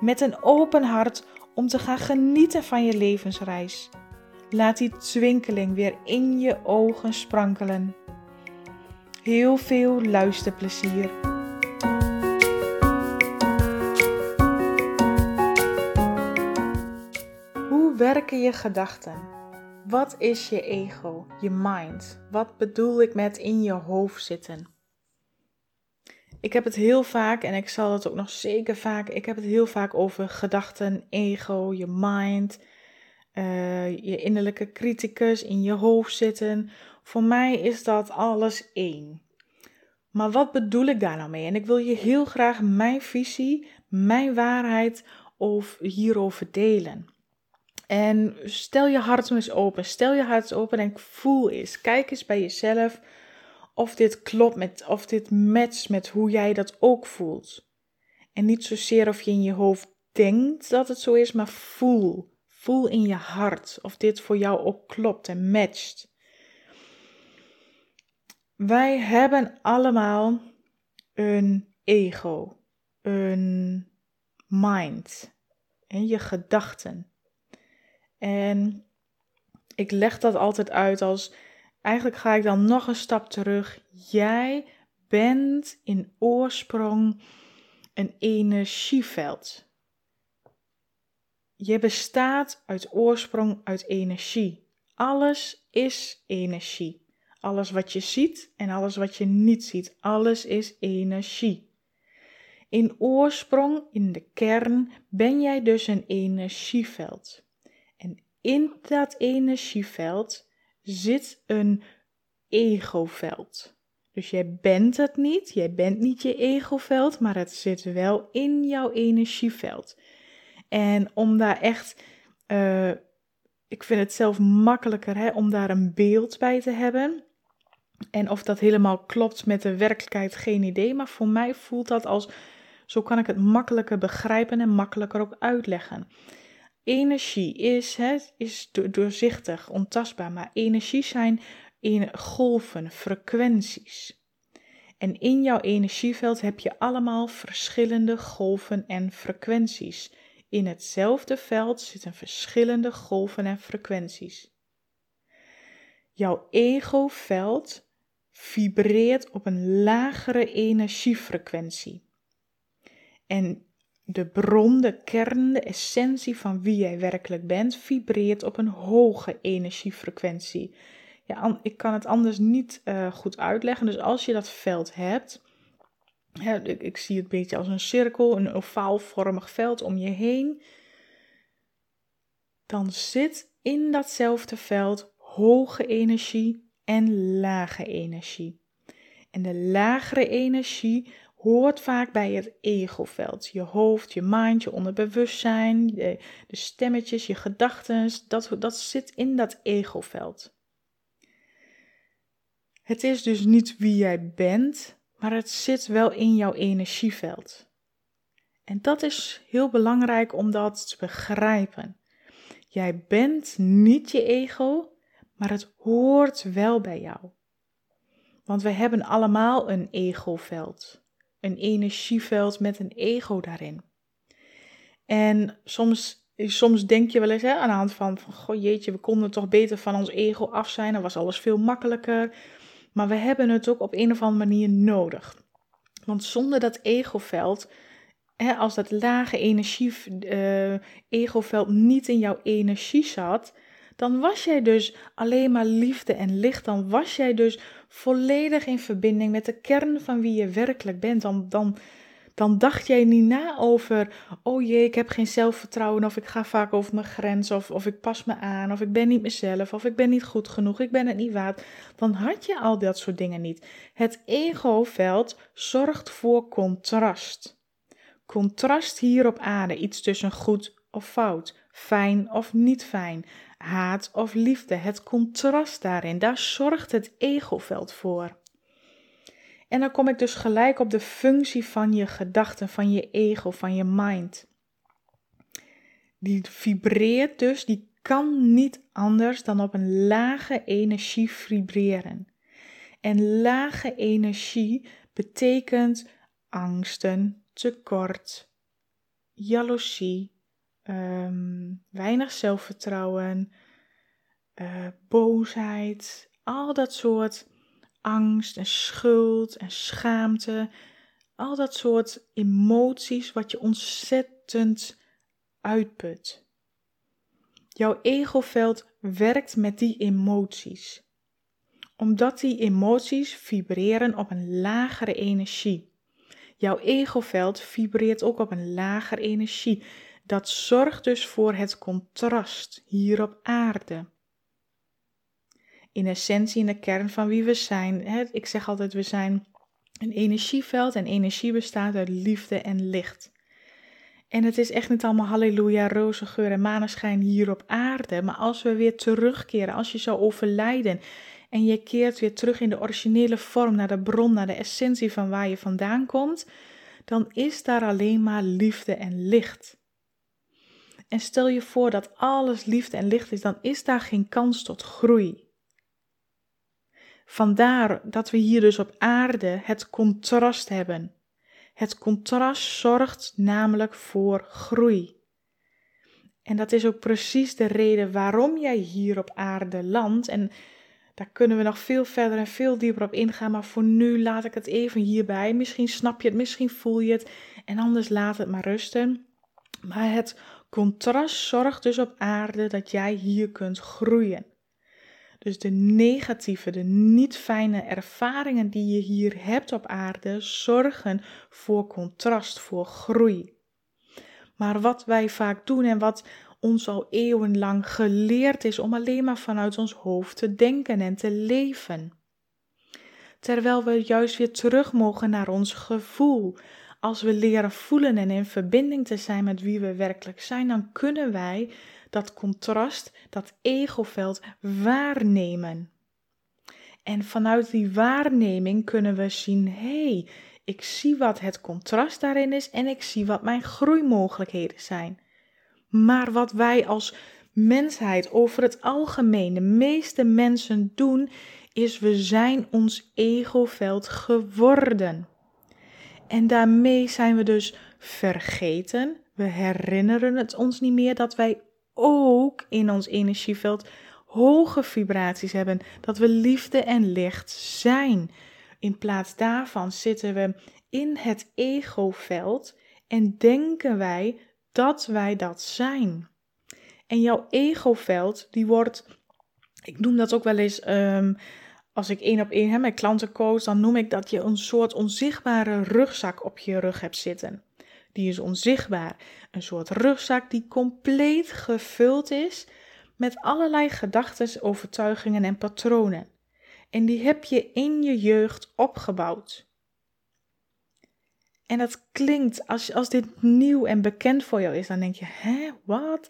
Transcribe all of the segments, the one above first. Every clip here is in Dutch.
met een open hart om te gaan genieten van je levensreis. Laat die twinkeling weer in je ogen sprankelen. Heel veel luisterplezier. Hoe werken je gedachten? Wat is je ego, je mind? Wat bedoel ik met in je hoofd zitten? Ik heb het heel vaak, en ik zal het ook nog zeker vaak, ik heb het heel vaak over gedachten, ego, je mind, uh, je innerlijke criticus in je hoofd zitten. Voor mij is dat alles één. Maar wat bedoel ik daar nou mee? En ik wil je heel graag mijn visie, mijn waarheid of hierover delen. En stel je hart eens open. Stel je hart open en voel eens. Kijk eens bij jezelf of dit klopt met, of dit matcht met hoe jij dat ook voelt. En niet zozeer of je in je hoofd denkt dat het zo is, maar voel. Voel in je hart of dit voor jou ook klopt en matcht. Wij hebben allemaal een ego, een mind en je gedachten. En ik leg dat altijd uit als Eigenlijk ga ik dan nog een stap terug. Jij bent in oorsprong een energieveld. Je bestaat uit oorsprong uit energie. Alles is energie. Alles wat je ziet en alles wat je niet ziet, alles is energie. In oorsprong, in de kern, ben jij dus een energieveld. En in dat energieveld zit een egoveld. Dus jij bent het niet, jij bent niet je egoveld, maar het zit wel in jouw energieveld. En om daar echt, uh, ik vind het zelf makkelijker hè, om daar een beeld bij te hebben. En of dat helemaal klopt met de werkelijkheid, geen idee. Maar voor mij voelt dat als, zo kan ik het makkelijker begrijpen en makkelijker ook uitleggen. Energie is, hè, is doorzichtig, ontastbaar, maar energie zijn in golven, frequenties. En in jouw energieveld heb je allemaal verschillende golven en frequenties. In hetzelfde veld zitten verschillende golven en frequenties. Jouw ego-veld vibreert op een lagere energiefrequentie. En de bron, de kern, de essentie van wie jij werkelijk bent, vibreert op een hoge energiefrequentie. Ja, ik kan het anders niet uh, goed uitleggen. Dus als je dat veld hebt, hè, ik, zie het beetje als een cirkel, een ovaalvormig veld om je heen, dan zit in datzelfde veld hoge energie en lage energie. En de lagere energie hoort vaak bij het egoveld. Je hoofd, je mind, je onderbewustzijn, de, stemmetjes, je gedachten, dat, dat zit in dat egoveld. Het is dus niet wie jij bent, maar het zit wel in jouw energieveld. En dat is heel belangrijk om dat te begrijpen. Jij bent niet je ego, maar het hoort wel bij jou. Want we hebben allemaal een egoveld een energieveld met een ego daarin. En soms, soms denk je wel eens hè, aan de hand van, van, goh jeetje, we konden toch beter van ons ego af zijn, dan was alles veel makkelijker. Maar we hebben het ook op een of andere manier nodig. Want zonder dat egoveld, hè, als dat lage energie, uh, egoveld niet in jouw energie zat, dan was jij dus alleen maar liefde en licht. Dan was jij dus volledig in verbinding met de kern van wie je werkelijk bent. Dan, dan, dan dacht jij niet na over, oh jee, ik heb geen zelfvertrouwen, of ik ga vaak over mijn grens, of, of ik pas me aan, of ik ben niet mezelf, of ik ben niet goed genoeg, ik ben het niet waard. Dan had je al dat soort dingen niet. Het egoveld zorgt voor contrast. Contrast hier op aarde, iets tussen goed of fout, fijn of niet fijn, haat of liefde. Het contrast daarin, daar zorgt het egoveld voor. En dan kom ik dus gelijk op de functie van je gedachten, van je ego, van je mind. Die vibreert dus, die kan niet anders dan op een lage energie vibreren. En lage energie betekent angsten, tekort, jaloezie, ehm, weinig zelfvertrouwen, uh, boosheid, al dat soort angst en schuld en schaamte, al dat soort emoties wat je ontzettend uitput. Jouw egoveld werkt met die emoties omdat die emoties vibreren op een lagere energie. Jouw egoveld vibreert ook op een lagere energie. Dat zorgt dus voor het contrast hier op aarde. In essentie, in de kern van wie we zijn. Hè, ik zeg altijd, we zijn een energieveld en energie bestaat uit liefde en licht. En het is echt niet allemaal halleluja, roze geur en maneschijn hier op aarde. Maar als we weer terugkeren, als je zou overlijden en je keert weer terug in de originele vorm naar de bron, naar de essentie van waar je vandaan komt, dan is daar alleen maar liefde en licht. En stel je voor dat alles liefde en licht is, dan is daar geen kans tot groei. Vandaar dat we hier dus op aarde het contrast hebben. Het contrast zorgt namelijk voor groei. En dat is ook precies de reden waarom jij hier op aarde landt. En daar kunnen we nog veel verder en veel dieper op ingaan, maar voor nu laat ik het even hierbij. Misschien snap je het, misschien voel je het en anders laat het maar rusten. Maar het contrast zorgt dus op aarde dat jij hier kunt groeien. Dus de negatieve, de niet fijne ervaringen die je hier hebt op aarde zorgen voor contrast, voor groei. Maar wat wij vaak doen en wat ons al eeuwenlang geleerd is om alleen maar vanuit ons hoofd te denken en te leven. Terwijl we juist weer terug mogen naar ons gevoel. Als we leren voelen en in verbinding te zijn met wie we werkelijk zijn, dan kunnen wij dat contrast, dat egoveld waarnemen. En vanuit die waarneming kunnen we zien: hé, hey, ik zie wat het contrast daarin is en ik zie wat mijn groeimogelijkheden zijn. Maar wat wij als mensheid over het algemeen, de meeste mensen doen, is we zijn ons egoveld geworden. En daarmee zijn we dus vergeten, we herinneren het ons niet meer dat wij ook in ons energieveld hoge vibraties hebben, dat we liefde en licht zijn. In plaats daarvan zitten we in het egoveld en denken wij dat wij dat zijn. En jouw egoveld, die wordt, ik noem dat ook wel eens, ehm, als ik één op één heb met klanten coach, dan noem ik dat je een soort onzichtbare rugzak op je rug hebt zitten. Die is onzichtbaar. Een soort rugzak die compleet gevuld is met allerlei gedachten, overtuigingen en patronen. En die heb je in je jeugd opgebouwd. En dat klinkt, als, als dit nieuw en bekend voor jou is, dan denk je, hè, wat?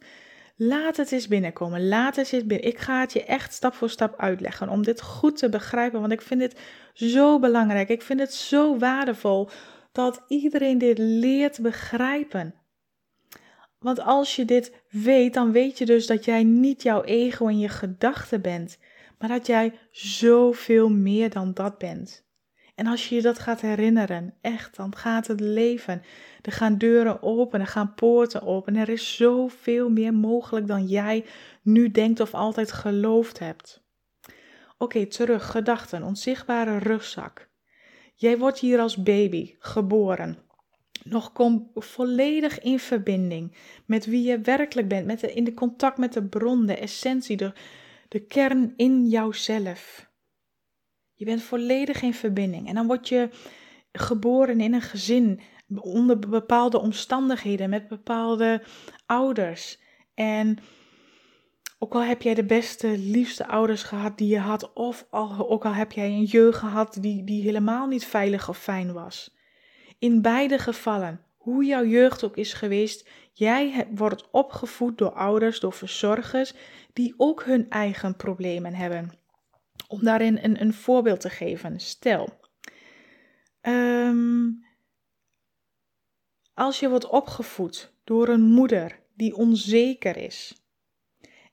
Laat het eens binnenkomen, laat het eens binnen. Ik ga het je echt stap voor stap uitleggen om dit goed te begrijpen, want ik vind dit zo belangrijk. Ik vind het zo waardevol dat iedereen dit leert begrijpen. Want als je dit weet, dan weet je dus dat jij niet jouw ego en je gedachten bent, maar dat jij zoveel meer dan dat bent. En als je je dat gaat herinneren, echt, dan gaat het leven. Er gaan deuren open, er gaan poorten open. Er is zoveel meer mogelijk dan jij nu denkt of altijd geloofd hebt. Oké, terug, gedachten, onzichtbare rugzak. Jij wordt hier als baby geboren. Nog kom volledig in verbinding met wie je werkelijk bent, met de, in de contact met de bron, de essentie, de, de kern in jouzelf. Je bent volledig in verbinding. En dan word je geboren in een gezin onder bepaalde omstandigheden, met bepaalde ouders. En ook al heb jij de beste, liefste ouders gehad die je had, of ook al heb jij een jeugd gehad die, die helemaal niet veilig of fijn was. In beide gevallen, hoe jouw jeugd ook is geweest, jij wordt opgevoed door ouders, door verzorgers, die ook hun eigen problemen hebben. Om daarin een, een voorbeeld te geven. Stel, um, als je wordt opgevoed door een moeder die onzeker is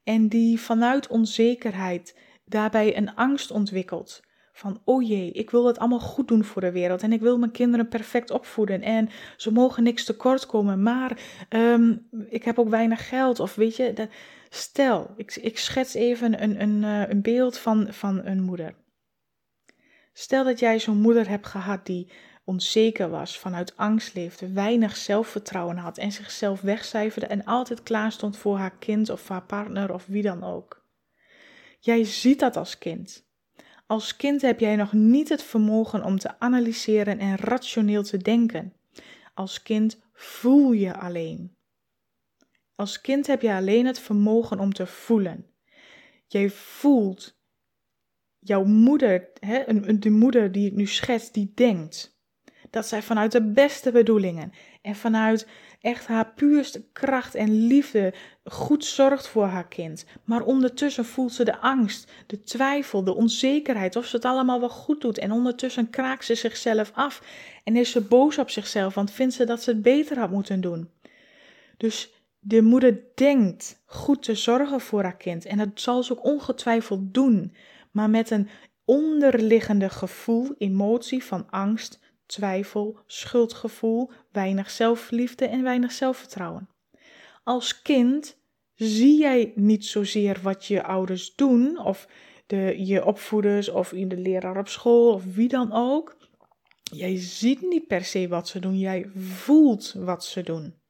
en die vanuit onzekerheid daarbij een angst ontwikkelt van oh jee, ik wil het allemaal goed doen voor de wereld en ik wil mijn kinderen perfect opvoeden en ze mogen niks tekort komen, maar um, ik heb ook weinig geld of weet je, stel, ik, ik schets even een, een, eh, een beeld van, van een moeder. Stel dat jij zo'n moeder hebt gehad die onzeker was, vanuit angst leefde, weinig zelfvertrouwen had en zichzelf wegcijferde en altijd klaar stond voor haar kind of haar partner of wie dan ook. Jij ziet dat als kind. Als kind heb jij nog niet het vermogen om te analyseren en rationeel te denken. Als kind voel je alleen. Als kind heb je alleen het vermogen om te voelen. Jij voelt. Jouw moeder, hè, de moeder die ik nu schets, die denkt dat zij vanuit de beste bedoelingen en vanuit echt haar puurste kracht en liefde goed zorgt voor haar kind. Maar ondertussen voelt ze de angst, de twijfel, de onzekerheid of ze het allemaal wel goed doet. En ondertussen kraakt ze zichzelf af en is ze boos op zichzelf, want vindt ze dat ze het beter had moeten doen. Dus de moeder denkt goed te zorgen voor haar kind en dat zal ze ook ongetwijfeld doen, maar met een onderliggende gevoel, emotie van angst, twijfel, schuldgevoel, weinig zelfliefde en weinig zelfvertrouwen. Als kind zie jij niet zozeer wat je ouders doen, of de, je opvoeders, of de leraar op school, of wie dan ook. Jij ziet niet per se wat ze doen, jij voelt wat ze doen.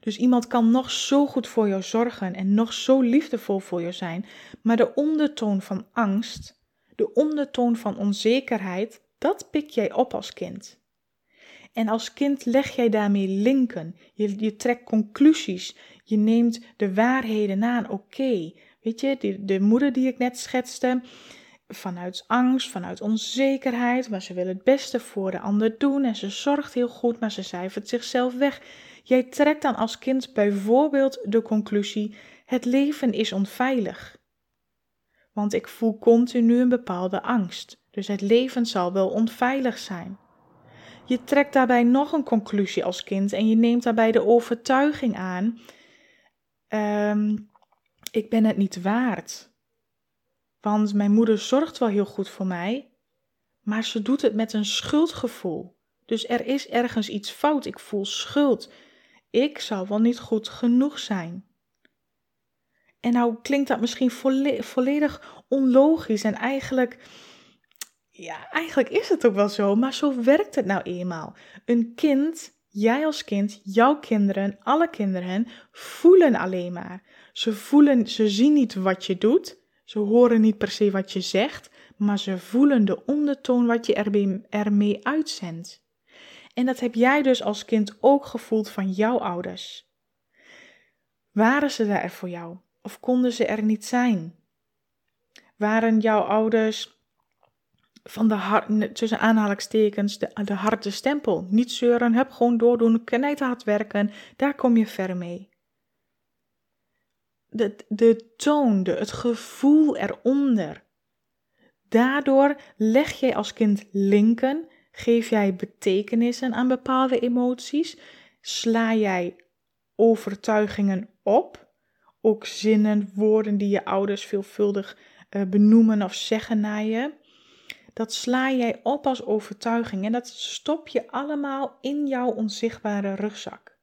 Dus iemand kan nog zo goed voor jou zorgen en nog zo liefdevol voor jou zijn, maar de ondertoon van angst, de ondertoon van onzekerheid, dat pik jij op als kind. En als kind leg jij daarmee linken. Je, je trekt conclusies. Je neemt de waarheden aan. Oké, weet je, de, de moeder die ik net schetste, vanuit angst, vanuit onzekerheid, maar ze wil het beste voor de ander doen en ze zorgt heel goed, maar ze cijfert zichzelf weg. Jij trekt dan als kind bijvoorbeeld de conclusie: het leven is onveilig. Want ik voel continu een bepaalde angst. Dus het leven zal wel onveilig zijn. Je trekt daarbij nog een conclusie als kind en je neemt daarbij de overtuiging aan: ehm, ik ben het niet waard. Want mijn moeder zorgt wel heel goed voor mij, maar ze doet het met een schuldgevoel. Dus er is ergens iets fout. Ik voel schuld. Ik zal wel niet goed genoeg zijn. En nou klinkt dat misschien volledig onlogisch en eigenlijk ja, eigenlijk is het ook wel zo, maar zo werkt het nou eenmaal. Een kind, jij als kind, jouw kinderen, alle kinderen voelen alleen maar. Ze voelen, ze zien niet wat je doet, ze horen niet per se wat je zegt, maar ze voelen de ondertoon wat je ermee, ermee uitzendt. En dat heb jij dus als kind ook gevoeld van jouw ouders. Waren ze daar voor jou of konden ze er niet zijn? Waren jouw ouders van de hart, tussen aanhalingstekens, de, de harde stempel. Niet zeuren, heb gewoon doordoen, hard werken, daar kom je ver mee. De, de toon, de, het gevoel eronder. Daardoor leg jij als kind linken, geef jij betekenissen aan bepaalde emoties, sla jij overtuigingen op, ook zinnen, woorden die je ouders veelvuldig uh, benoemen of zeggen naar je dat sla jij op als overtuiging en dat stop je allemaal in jouw onzichtbare rugzak.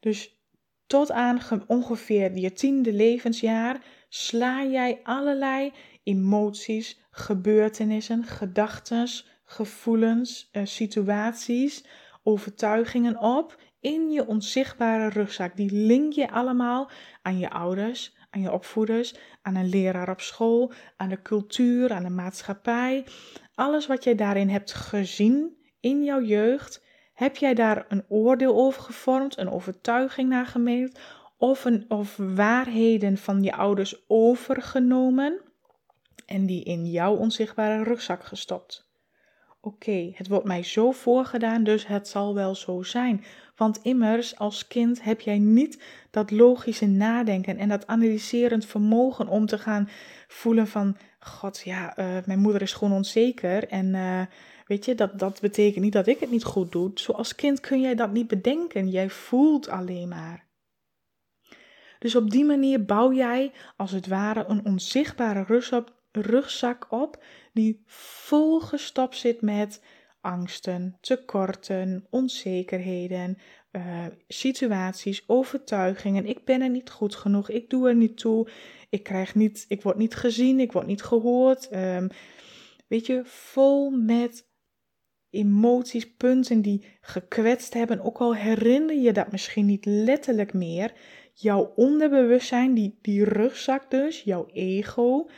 Dus tot aan ongeveer je tiende levensjaar sla jij allerlei emoties, gebeurtenissen, gedachten, gevoelens, eh, situaties, overtuigingen op in je onzichtbare rugzak. Die link je allemaal aan je ouders, aan je opvoeders, aan een leraar op school, aan de cultuur, aan de maatschappij. Alles wat jij daarin hebt gezien in jouw jeugd, heb jij daar een oordeel over gevormd, een overtuiging naar gemeend of, een, of waarheden van je ouders overgenomen en die in jouw onzichtbare rugzak gestopt? Oké, het wordt mij zo voorgedaan, dus het zal wel zo zijn. Want immers, als kind heb jij niet dat logische nadenken en dat analyserend vermogen om te gaan voelen van, god ja, uh, mijn moeder is gewoon onzeker en uh, weet je, dat, dat betekent niet dat ik het niet goed doe. Zo als kind kun jij dat niet bedenken, jij voelt alleen maar. Dus op die manier bouw jij als het ware een onzichtbare rugzak op die volgestopt zit met angsten, tekorten, onzekerheden, uh, situaties, overtuigingen. Ik ben er niet goed genoeg, ik doe er niet toe, ik krijg niet, ik word niet gezien, ik word niet gehoord. Um, weet je, vol met emoties, punten die gekwetst hebben, ook al herinner je dat misschien niet letterlijk meer, jouw onderbewustzijn, die, die rugzak dus, jouw ego,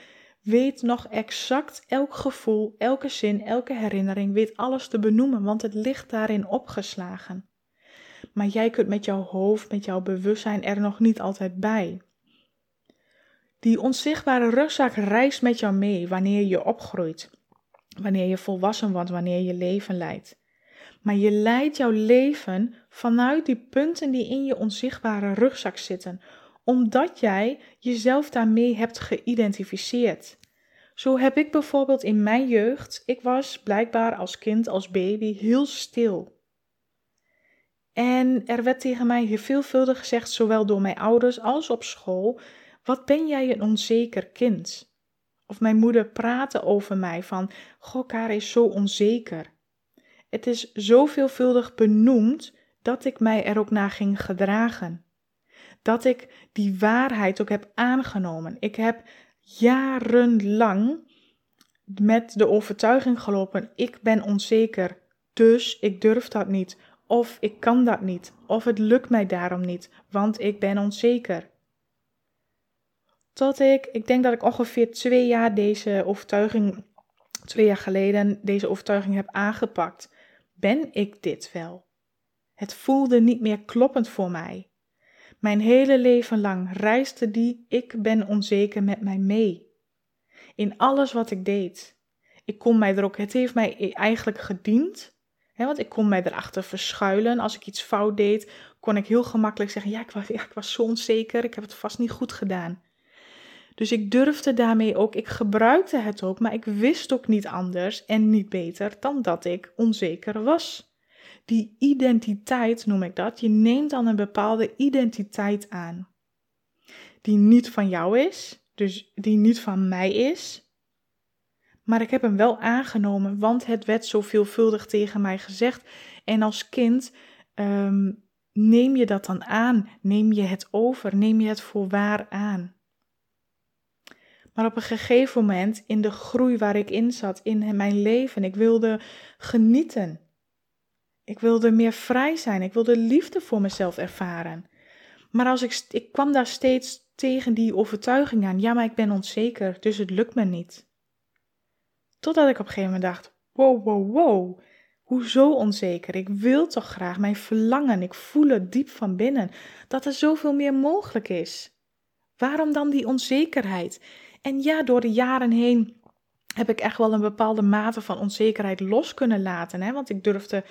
weet nog exact elk gevoel, elke zin, elke herinnering, weet alles te benoemen, want het ligt daarin opgeslagen. Maar jij kunt met jouw hoofd, met jouw bewustzijn er nog niet altijd bij. Die onzichtbare rugzak reist met jou mee wanneer je opgroeit, wanneer je volwassen wordt, wanneer je leven leidt. Maar je leidt jouw leven vanuit die punten die in je onzichtbare rugzak zitten, omdat jij jezelf daarmee hebt geïdentificeerd. Zo heb ik bijvoorbeeld in mijn jeugd, ik was blijkbaar als kind, als baby heel stil. En er werd tegen mij veelvuldig gezegd, zowel door mijn ouders als op school, wat ben jij een onzeker kind? Of mijn moeder praatte over mij van, goh, Kara is zo onzeker. Het is zo veelvuldig benoemd dat ik mij er ook naar ging gedragen. Dat ik die waarheid ook heb aangenomen. Ik heb jarenlang met de overtuiging gelopen: ik ben onzeker, dus ik durf dat niet. Of ik kan dat niet. Of het lukt mij daarom niet, want ik ben onzeker. Tot ik, ik denk dat ik ongeveer twee jaar deze overtuiging, twee jaar geleden, deze overtuiging heb aangepakt. Ben ik dit wel? Het voelde niet meer kloppend voor mij. Mijn hele leven lang reisde die ik ben onzeker met mij mee. In alles wat ik deed. Ik kon mij er ook, het heeft mij eigenlijk gediend. Hè, want ik kon mij erachter verschuilen. Als ik iets fout deed, kon ik heel gemakkelijk zeggen: ja ik, was, ja, ik was zo onzeker, ik heb het vast niet goed gedaan. Dus ik durfde daarmee ook, ik gebruikte het ook, maar ik wist ook niet anders en niet beter dan dat ik onzeker was die identiteit noem ik dat. Je neemt dan een bepaalde identiteit aan. Die niet van jou is, dus die niet van mij is. Maar ik heb hem wel aangenomen, want het werd zo veelvuldig tegen mij gezegd. En als kind ehm, neem je dat dan aan, neem je het over, neem je het voor waar aan. Maar op een gegeven moment, in de groei waar ik in zat, in mijn leven, ik wilde genieten. Ik wilde meer vrij zijn. Ik wilde liefde voor mezelf ervaren. Maar als ik, ik kwam daar steeds tegen die overtuiging aan. Ja, maar ik ben onzeker, dus het lukt me niet. Totdat ik op een gegeven moment dacht: wow, wow, wow. Hoezo onzeker? Ik wil toch graag mijn verlangen. Ik voel het diep van binnen dat er zoveel meer mogelijk is. Waarom dan die onzekerheid? En ja, door de jaren heen heb ik echt wel een bepaalde mate van onzekerheid los kunnen laten. Hè? Want ik durfde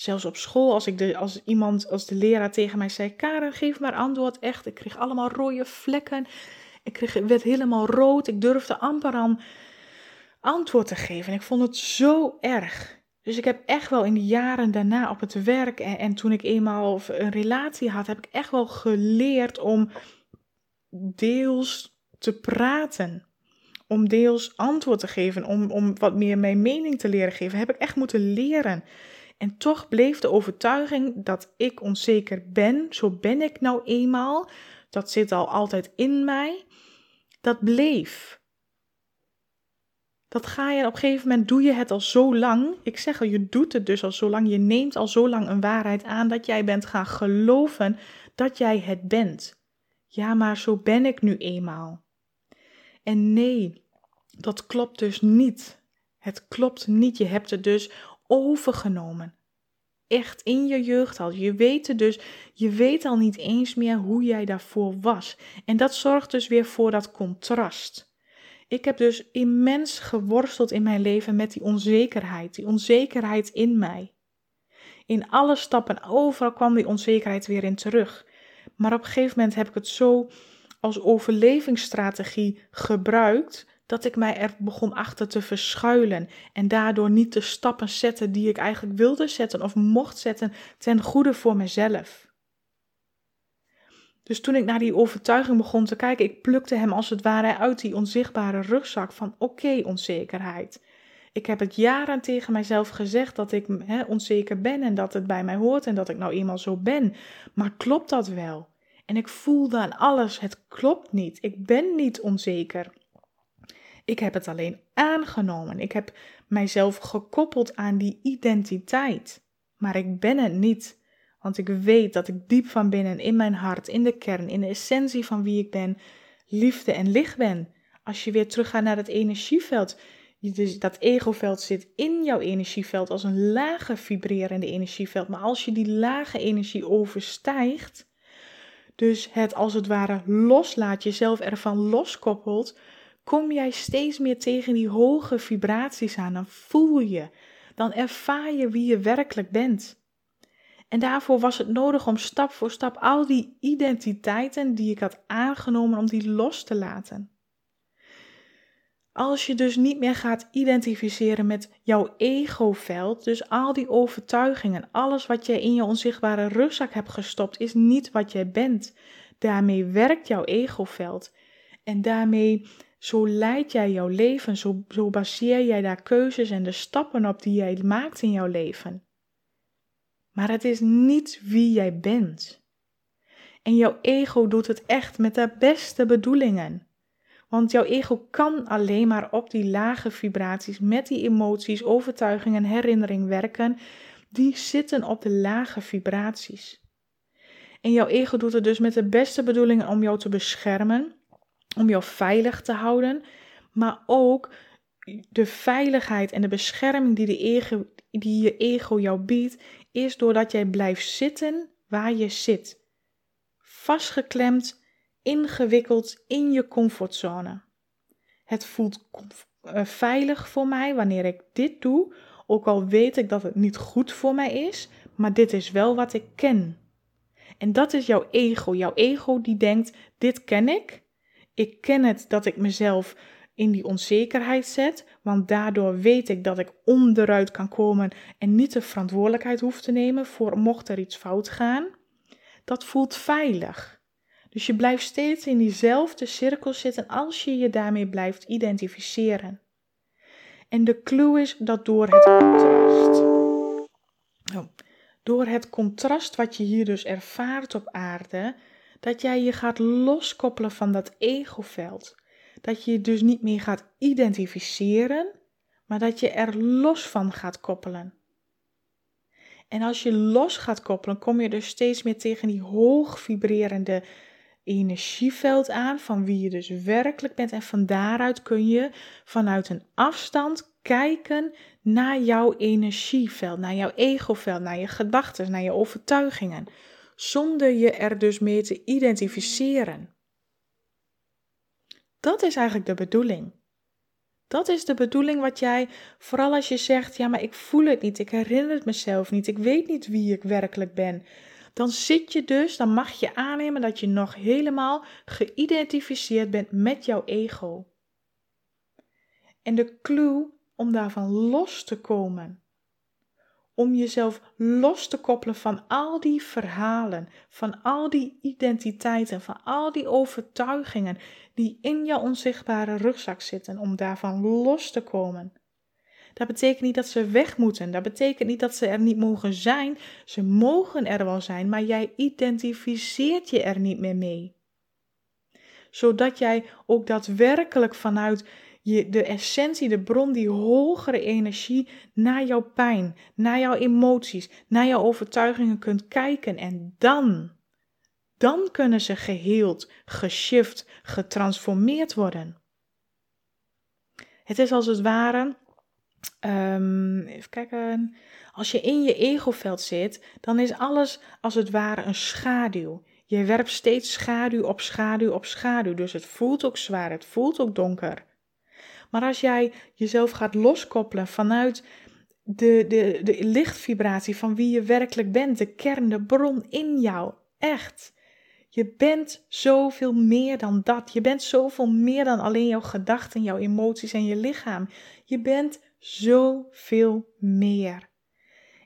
Zelfs op school, als, ik de, als iemand, als de leraar tegen mij zei: Karen, geef maar antwoord. Echt, ik kreeg allemaal rode vlekken. Ik kreeg, werd helemaal rood. Ik durfde amper aan antwoord te geven. En ik vond het zo erg. Dus ik heb echt wel in de jaren daarna op het werk en, en toen ik eenmaal een relatie had, heb ik echt wel geleerd om deels te praten. Om deels antwoord te geven, om, om wat meer mijn mening te leren geven, heb ik echt moeten leren. En toch bleef de overtuiging dat ik onzeker ben, zo ben ik nou eenmaal, dat zit al altijd in mij, dat bleef. Dat ga je op een gegeven moment, doe je het al zo lang. Ik zeg al, je doet het dus al zo lang. Je neemt al zo lang een waarheid aan dat jij bent gaan geloven dat jij het bent. Ja, maar zo ben ik nu eenmaal. En nee, dat klopt dus niet. Het klopt niet. Je hebt het dus overgenomen. Echt in je jeugd al. Je weet dus, je weet al niet eens meer hoe jij daarvoor was. En dat zorgt dus weer voor dat contrast. Ik heb dus immens geworsteld in mijn leven met die onzekerheid, die onzekerheid in mij. In alle stappen, overal kwam die onzekerheid weer in terug. Maar op een gegeven moment heb ik het zo als overlevingsstrategie gebruikt dat ik mij er begon achter te verschuilen en daardoor niet de stappen zetten die ik eigenlijk wilde zetten of mocht zetten ten goede voor mezelf. Dus toen ik naar die overtuiging begon te kijken, ik plukte hem als het ware uit die onzichtbare rugzak van oké onzekerheid. Ik heb het jaren tegen mijzelf gezegd dat ik onzeker ben en dat het bij mij hoort en dat ik nou eenmaal zo ben. Maar klopt dat wel? En ik voelde aan alles, het klopt niet. Ik ben niet onzeker. Ik heb het alleen aangenomen. Ik heb mijzelf gekoppeld aan die identiteit. Maar ik ben het niet. Want ik weet dat ik diep van binnen, in mijn hart, in de kern, in de essentie van wie ik ben, liefde en licht ben. Als je weer teruggaat naar het energieveld. Dus dat egoveld zit in jouw energieveld als een lage vibrerende energieveld. Maar als je die lage energie overstijgt, dus het als het ware loslaat, jezelf ervan loskoppelt, kom jij steeds meer tegen die hoge vibraties aan. Dan voel je, dan ervaar je wie je werkelijk bent. En daarvoor was het nodig om stap voor stap al die identiteiten die ik had aangenomen, om die los te laten. Als je dus niet meer gaat identificeren met jouw egoveld, dus al die overtuigingen, alles wat jij in je onzichtbare rugzak hebt gestopt, is niet wat jij bent. Daarmee werkt jouw egoveld. En daarmee, zo leid jij jouw leven, zo, baseer jij daar keuzes en de stappen op die jij maakt in jouw leven. Maar het is niet wie jij bent. En jouw ego doet het echt met de beste bedoelingen. Want jouw ego kan alleen maar op die lage vibraties, met die emoties, overtuigingen en herinnering werken. Die zitten op de lage vibraties. En jouw ego doet het dus met de beste bedoelingen om jou te beschermen, om jou veilig te houden, maar ook de veiligheid en de bescherming die, de ego, die je ego jou biedt, is doordat jij blijft zitten waar je zit. Vastgeklemd, ingewikkeld in je comfortzone. Het voelt eh, veilig voor mij wanneer ik dit doe, ook al weet ik dat het niet goed voor mij is, maar dit is wel wat ik ken. En dat is jouw ego. Jouw ego die denkt: dit ken ik. Ik ken het dat ik mezelf in die onzekerheid zet, want daardoor weet ik dat ik onderuit kan komen en niet de verantwoordelijkheid hoef te nemen voor mocht er iets fout gaan. Dat voelt veilig. Dus je blijft steeds in diezelfde cirkel zitten als je je daarmee blijft identificeren. En de clue is dat door het contrast. Oh, door het contrast wat je hier dus ervaart op aarde, dat jij je gaat loskoppelen van dat egoveld dat je je dus niet meer gaat identificeren, maar dat je er los van gaat koppelen. En als je los gaat koppelen, kom je dus steeds meer tegen die hoog vibrerende energieveld aan van wie je dus werkelijk bent. En van daaruit kun je vanuit een afstand kijken naar jouw energieveld, naar jouw egoveld, naar je gedachten, naar je overtuigingen, zonder je er dus mee te identificeren. Dat is eigenlijk de bedoeling. Dat is de bedoeling wat jij, vooral als je zegt, ja, maar ik voel het niet, ik herinner het mezelf niet, ik weet niet wie ik werkelijk ben. Dan zit je dus, dan mag je aannemen dat je nog helemaal geïdentificeerd bent met jouw ego. En de clue om daarvan los te komen, om jezelf los te koppelen van al die verhalen, van al die identiteiten, van al die overtuigingen die in jouw onzichtbare rugzak zitten, om daarvan los te komen. Dat betekent niet dat ze weg moeten. Dat betekent niet dat ze er niet mogen zijn. Ze mogen er wel zijn, maar jij identificeert je er niet meer mee. Zodat jij ook daadwerkelijk vanuit je, de essentie, de bron, die hogere energie naar jouw pijn, naar jouw emoties, naar jouw overtuigingen kunt kijken. En dan, dan kunnen ze geheeld, geshift, getransformeerd worden. Het is als het ware, um, even kijken, als je in je egoveld zit, dan is alles als het ware een schaduw. Je werpt steeds schaduw op schaduw op schaduw, dus het voelt ook zwaar, het voelt ook donker. Maar als jij jezelf gaat loskoppelen vanuit de, de, de lichtvibratie van wie je werkelijk bent, de kern, de bron in jou, echt. Je bent zoveel meer dan dat. Je bent zoveel meer dan alleen jouw gedachten, jouw emoties en je lichaam. Je bent zoveel meer.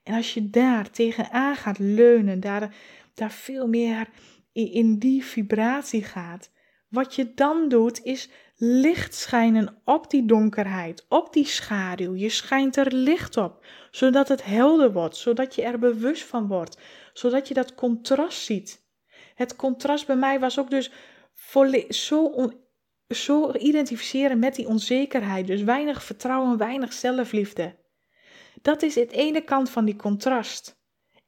En als je daar tegenaan gaat leunen, daar, daar veel meer in, die vibratie gaat, wat je dan doet is licht schijnen op die donkerheid, op die schaduw. Je schijnt er licht op, zodat het helder wordt, zodat je er bewust van wordt, zodat je dat contrast ziet. Het contrast bij mij was ook dus zo, zo identificeren met die onzekerheid. Dus weinig vertrouwen, weinig zelfliefde. Dat is het ene kant van die contrast.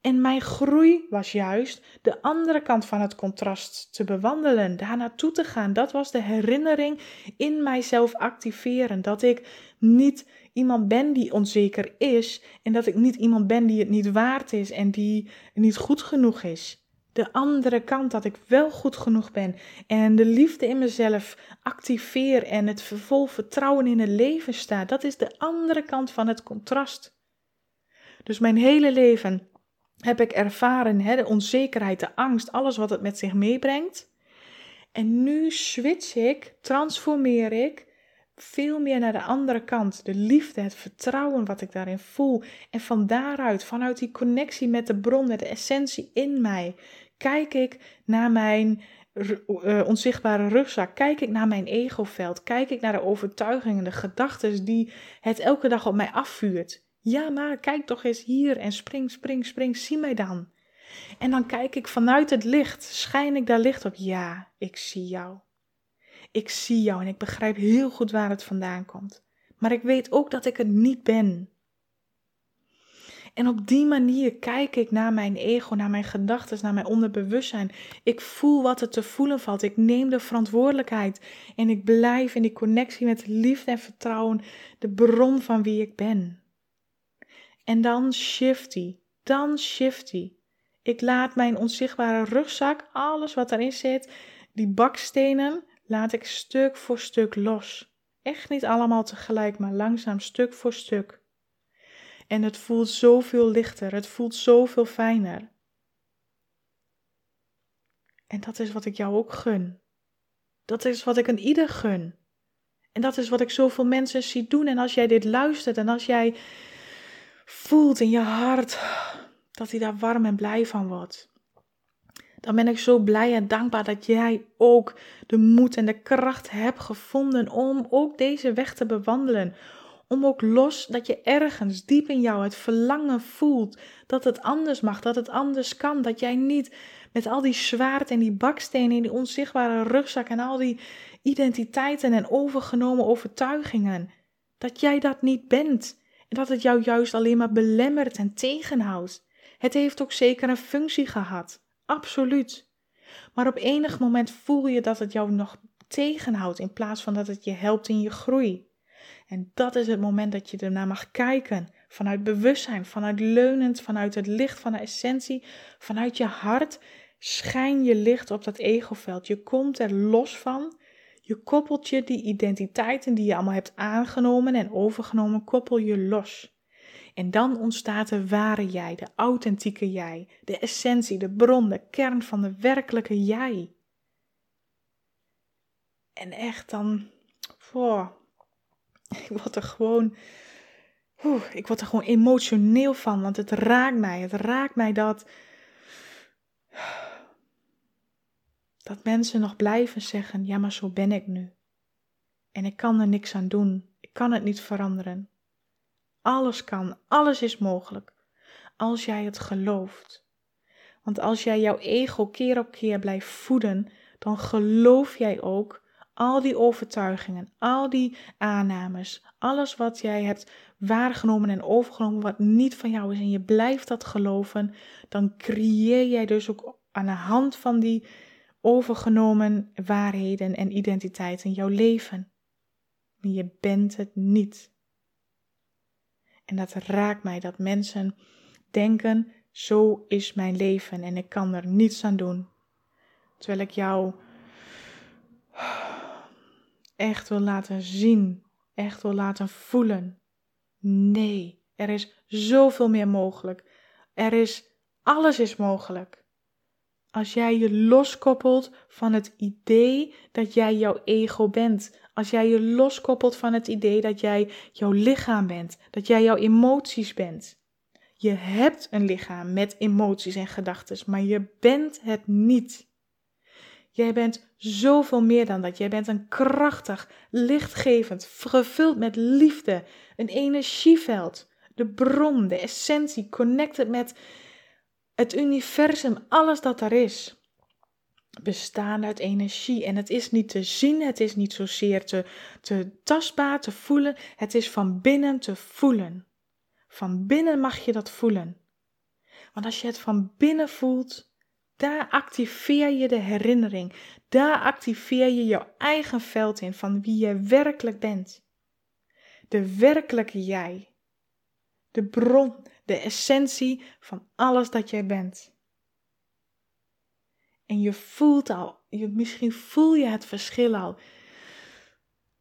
En mijn groei was juist de andere kant van het contrast te bewandelen, daar naartoe te gaan. Dat was de herinnering in mijzelf activeren. Dat ik niet iemand ben die onzeker is en dat ik niet iemand ben die het niet waard is en die niet goed genoeg is de andere kant dat ik wel goed genoeg ben en de liefde in mezelf activeer en het vol vertrouwen in het leven sta. Dat is de andere kant van het contrast. Dus mijn hele leven heb ik ervaren hè, de onzekerheid, de angst, alles wat het met zich meebrengt. En nu switch ik, transformeer ik veel meer naar de andere kant. De liefde, het vertrouwen wat ik daarin voel. En van daaruit, vanuit die connectie met de bron, met de essentie in mij, Kijk ik naar mijn uh, onzichtbare rugzak? Kijk ik naar mijn egoveld? Kijk ik naar de overtuigingen, de gedachten die het elke dag op mij afvuurt? Ja, maar kijk toch eens hier en spring, spring, spring, zie mij dan. En dan kijk ik vanuit het licht, schijn ik daar licht op? Ja, ik zie jou. Ik zie jou en ik begrijp heel goed waar het vandaan komt. Maar ik weet ook dat ik het niet ben. En op die manier kijk ik naar mijn ego, naar mijn gedachten, naar mijn onderbewustzijn. Ik voel wat er te voelen valt. Ik neem de verantwoordelijkheid. En ik blijf in die connectie met liefde en vertrouwen, de bron van wie ik ben. En dan shift die. Dan shift die. Ik laat mijn onzichtbare rugzak, alles wat erin zit, die bakstenen, laat ik stuk voor stuk los. Echt niet allemaal tegelijk, maar langzaam stuk voor stuk. En het voelt zoveel lichter, het voelt zoveel fijner. En dat is wat ik jou ook gun. Dat is wat ik aan ieder gun. En dat is wat ik zoveel mensen zie doen. En als jij dit luistert en als jij voelt in je hart dat hij daar warm en blij van wordt, dan ben ik zo blij en dankbaar dat jij ook de moed en de kracht hebt gevonden om ook deze weg te bewandelen. Om ook los dat je ergens diep in jou het verlangen voelt dat het anders mag, dat het anders kan. Dat jij niet met al die zwaard en die bakstenen in die onzichtbare rugzak en al die identiteiten en overgenomen overtuigingen, dat jij dat niet bent. En dat het jou juist alleen maar belemmert en tegenhoudt. Het heeft ook zeker een functie gehad. Absoluut. Maar op enig moment voel je dat het jou nog tegenhoudt in plaats van dat het je helpt in je groei. En dat is het moment dat je ernaar mag kijken. Vanuit bewustzijn, vanuit leunend, vanuit het licht van de essentie, vanuit je hart. Schijn je licht op dat egoveld. Je komt er los van. Je koppelt je die identiteiten die je allemaal hebt aangenomen en overgenomen, koppel je los. En dan ontstaat de ware jij, de authentieke jij, de essentie, de bron, de kern van de werkelijke jij. En echt dan, voor, ik word er gewoon, ik word er gewoon emotioneel van, want het raakt mij. Het raakt mij dat, dat mensen nog blijven zeggen, ja maar zo ben ik nu. En ik kan er niks aan doen. Ik kan het niet veranderen. Alles kan, alles is mogelijk. Als jij het gelooft. Want als jij jouw ego keer op keer blijft voeden, dan geloof jij ook al die overtuigingen, al die aannames, alles wat jij hebt waargenomen en overgenomen wat niet van jou is en je blijft dat geloven, dan creëer jij dus ook aan de hand van die overgenomen waarheden en identiteiten jouw leven. Je bent het niet. En dat raakt mij dat mensen denken: zo is mijn leven en ik kan er niets aan doen. Terwijl ik jou echt wil laten zien echt wil laten voelen. Nee, er is zoveel meer mogelijk. Er is, alles is mogelijk. Als jij je loskoppelt van het idee dat jij jouw ego bent. Als jij je loskoppelt van het idee dat jij jouw lichaam bent. Dat jij jouw emoties bent. Je hebt een lichaam met emoties en gedachten, maar je bent het niet. Jij bent zoveel meer dan dat. Jij bent een krachtig, lichtgevend, gevuld met liefde, een energieveld, de bron, de essentie, connected met het universum, alles dat er is. Bestaan uit energie. En het is niet te zien, het is niet zozeer te, te tastbaar, te voelen. Het is van binnen te voelen. Van binnen mag je dat voelen. Want als je het van binnen voelt, daar activeer je de herinnering. Daar activeer je jouw eigen veld in van wie je werkelijk bent. De werkelijke jij. De bron, de essentie van alles dat jij bent. En je voelt al, je, misschien voel je het verschil al.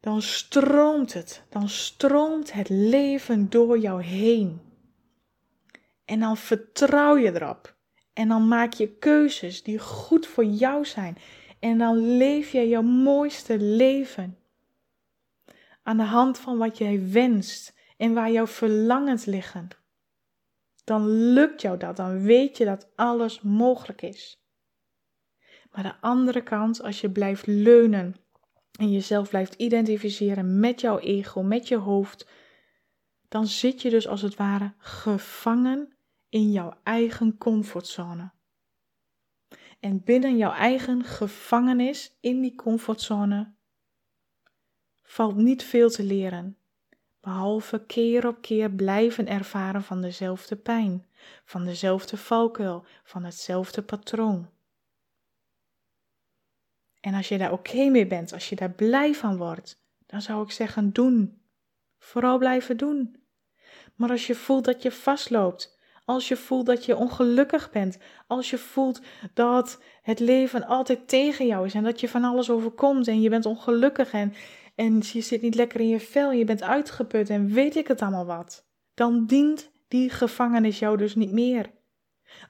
Dan stroomt het, dan stroomt het leven door jou heen. En dan vertrouw je erop. En dan maak je keuzes die goed voor jou zijn. En dan leef je jouw mooiste leven. Aan de hand van wat jij wenst en waar jouw verlangens liggen. Dan lukt jou dat, dan weet je dat alles mogelijk is. Maar de andere kant, als je blijft leunen en jezelf blijft identificeren met jouw ego, met je hoofd, dan zit je dus als het ware gevangen in jouw eigen comfortzone. En binnen jouw eigen gevangenis in die comfortzone valt niet veel te leren, behalve keer op keer blijven ervaren van dezelfde pijn, van dezelfde valkuil, van hetzelfde patroon. En als je daar oké mee bent, als je daar blij van wordt, dan zou ik zeggen: doen. Vooral blijven doen. Maar als je voelt dat je vastloopt, als je voelt dat je ongelukkig bent. Als je voelt dat het leven altijd tegen jou is en dat je van alles overkomt en je bent ongelukkig en, en je zit niet lekker in je vel, je bent uitgeput en weet ik het allemaal wat. Dan dient die gevangenis jou dus niet meer.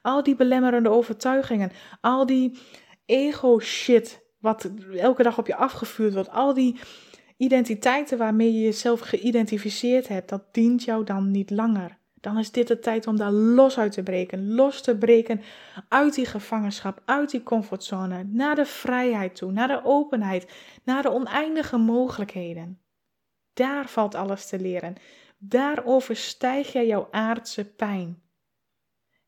Al die belemmerende overtuigingen, al die ego shit wat elke dag op je afgevuurd wordt, al die identiteiten waarmee je jezelf geïdentificeerd hebt, dat dient jou dan niet langer dan is dit de tijd om daar los uit te breken. Los te breken uit die gevangenschap, uit die comfortzone, naar de vrijheid toe, naar de openheid, naar de oneindige mogelijkheden. Daar valt alles te leren. Daar overstijg jij jouw aardse pijn.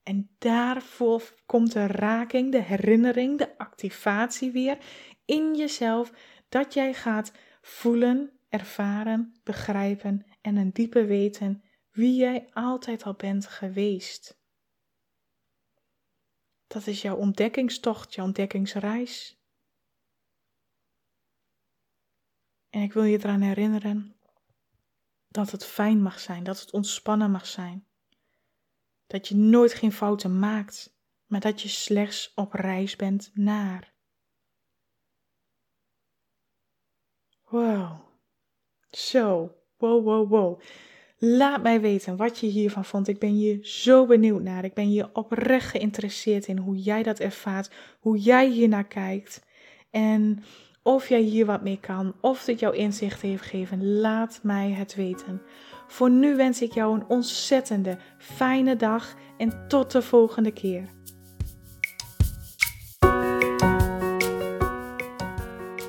En daarvoor komt de raking, de herinnering, de activatie weer in jezelf dat jij gaat voelen, ervaren, begrijpen en een diepe weten wie jij altijd al bent geweest. Dat is jouw ontdekkingstocht, jouw ontdekkingsreis. En ik wil je eraan herinneren dat het fijn mag zijn, dat het ontspannen mag zijn. Dat je nooit geen fouten maakt, maar dat je slechts op reis bent naar. Wow. Zo, wow, wow, wow. Laat mij weten wat je hiervan vond. Ik ben hier zo benieuwd naar. Ik ben hier oprecht geïnteresseerd in hoe jij dat ervaart, hoe jij hier naar kijkt. En of jij hier wat mee kan, of dit jouw inzicht heeft gegeven, laat mij het weten. Voor nu wens ik jou een ontzettende fijne dag en tot de volgende keer.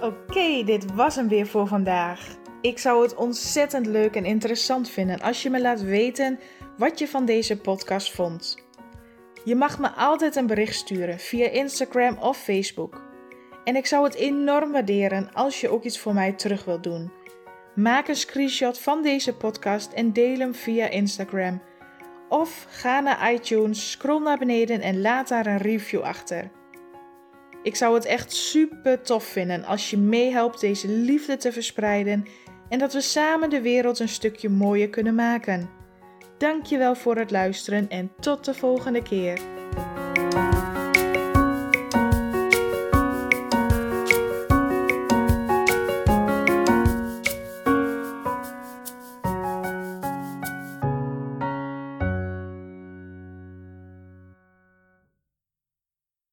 Oké, dit was hem weer voor vandaag. Ik zou het ontzettend leuk en interessant vinden als je me laat weten wat je van deze podcast vond. Je mag me altijd een bericht sturen via Instagram of Facebook. En ik zou het enorm waarderen als je ook iets voor mij terug wilt doen. Maak een screenshot van deze podcast en deel hem via Instagram. Of ga naar iTunes, scroll naar beneden en laat daar een review achter. Ik zou het echt super tof vinden als je meehelpt deze liefde te verspreiden en dat we samen de wereld een stukje mooier kunnen maken. Dankjewel voor het luisteren en tot de volgende keer.